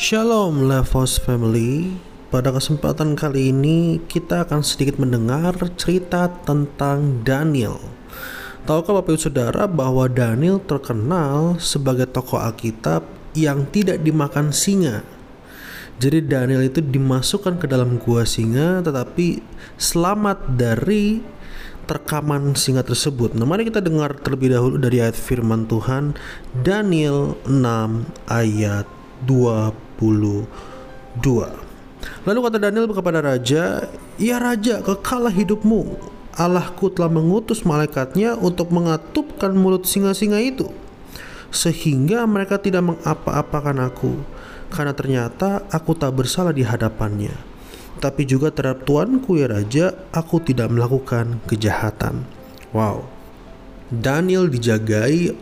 Shalom Levos Family. Pada kesempatan kali ini kita akan sedikit mendengar cerita tentang Daniel. Tahukah Bapak Ibu Saudara bahwa Daniel terkenal sebagai tokoh Alkitab yang tidak dimakan singa? Jadi Daniel itu dimasukkan ke dalam gua singa tetapi selamat dari terkaman singa tersebut. Nah, mari kita dengar terlebih dahulu dari ayat firman Tuhan Daniel 6 ayat 22. Lalu kata Daniel kepada raja, "Ya raja, kekalah hidupmu. Allahku telah mengutus malaikatnya untuk mengatupkan mulut singa-singa itu, sehingga mereka tidak mengapa-apakan aku, karena ternyata aku tak bersalah di hadapannya. Tapi juga terhadap tuanku ya raja, aku tidak melakukan kejahatan." Wow. Daniel dijagai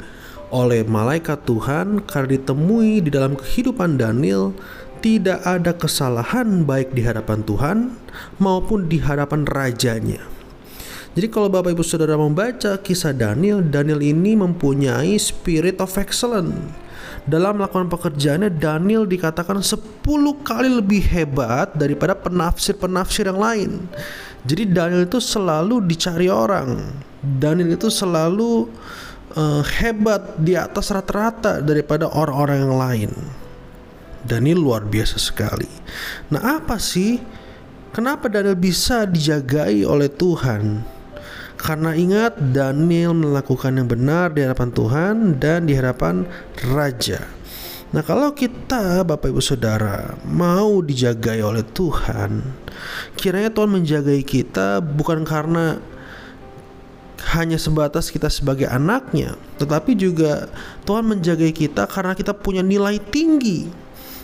oleh malaikat Tuhan karena ditemui di dalam kehidupan Daniel tidak ada kesalahan baik di hadapan Tuhan maupun di hadapan rajanya. Jadi kalau Bapak Ibu Saudara membaca kisah Daniel, Daniel ini mempunyai spirit of excellence. Dalam melakukan pekerjaannya, Daniel dikatakan 10 kali lebih hebat daripada penafsir-penafsir yang lain. Jadi Daniel itu selalu dicari orang. Daniel itu selalu uh, hebat di atas rata-rata daripada orang-orang yang lain. Daniel luar biasa sekali. Nah, apa sih kenapa Daniel bisa dijagai oleh Tuhan? Karena ingat Daniel melakukan yang benar di hadapan Tuhan dan di hadapan raja. Nah, kalau kita Bapak Ibu Saudara mau dijagai oleh Tuhan, kiranya Tuhan menjagai kita bukan karena hanya sebatas kita sebagai anaknya, tetapi juga Tuhan menjaga kita karena kita punya nilai tinggi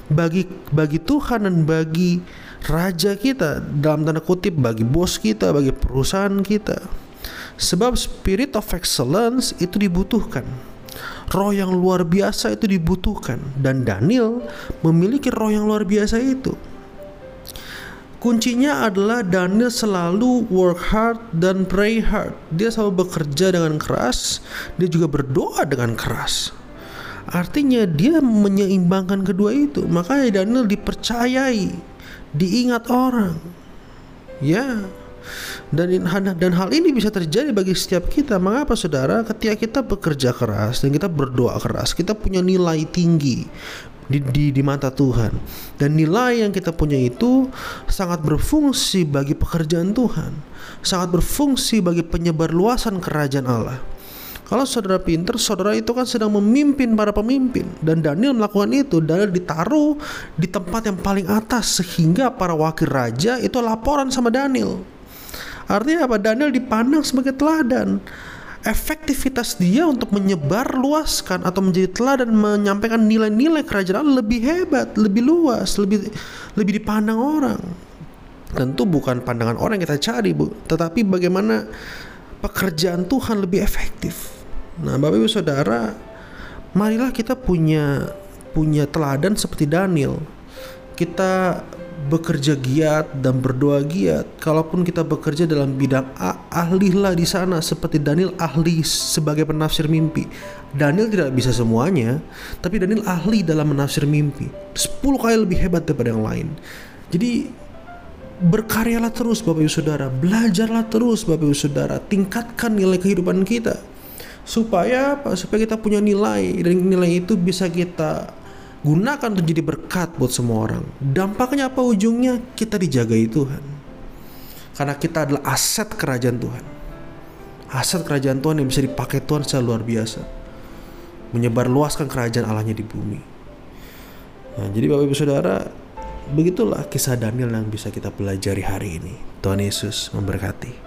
bagi bagi Tuhan dan bagi raja kita dalam tanda kutip bagi bos kita, bagi perusahaan kita. Sebab spirit of excellence itu dibutuhkan. Roh yang luar biasa itu dibutuhkan dan Daniel memiliki roh yang luar biasa itu. Kuncinya adalah Daniel selalu work hard dan pray hard. Dia selalu bekerja dengan keras, dia juga berdoa dengan keras. Artinya dia menyeimbangkan kedua itu. Makanya Daniel dipercayai, diingat orang. Ya. Dan dan hal ini bisa terjadi bagi setiap kita. Mengapa saudara? Ketika kita bekerja keras dan kita berdoa keras, kita punya nilai tinggi di, di, di mata Tuhan dan nilai yang kita punya itu sangat berfungsi bagi pekerjaan Tuhan sangat berfungsi bagi penyebar luasan kerajaan Allah kalau saudara pinter, saudara itu kan sedang memimpin para pemimpin dan Daniel melakukan itu. Daniel ditaruh di tempat yang paling atas sehingga para wakil raja itu laporan sama Daniel. Artinya apa? Daniel dipandang sebagai teladan efektivitas dia untuk menyebar luaskan atau menjadi teladan menyampaikan nilai-nilai kerajaan lebih hebat, lebih luas, lebih lebih dipandang orang. Tentu bukan pandangan orang yang kita cari, Bu, tetapi bagaimana pekerjaan Tuhan lebih efektif. Nah, Bapak Ibu Saudara, marilah kita punya punya teladan seperti Daniel. Kita bekerja giat dan berdoa giat. Kalaupun kita bekerja dalam bidang A, ahlilah di sana seperti Daniel ahli sebagai penafsir mimpi. Daniel tidak bisa semuanya, tapi Daniel ahli dalam menafsir mimpi. 10 kali lebih hebat daripada yang lain. Jadi berkaryalah terus Bapak Ibu Saudara, belajarlah terus Bapak Ibu Saudara, tingkatkan nilai kehidupan kita. Supaya apa? Supaya kita punya nilai dan nilai itu bisa kita Gunakan untuk jadi berkat buat semua orang. Dampaknya apa ujungnya? Kita dijagai Tuhan. Karena kita adalah aset kerajaan Tuhan. Aset kerajaan Tuhan yang bisa dipakai Tuhan secara luar biasa. Menyebar luaskan kerajaan Allahnya di bumi. Nah, jadi Bapak Ibu Saudara, begitulah kisah Daniel yang bisa kita pelajari hari ini. Tuhan Yesus memberkati.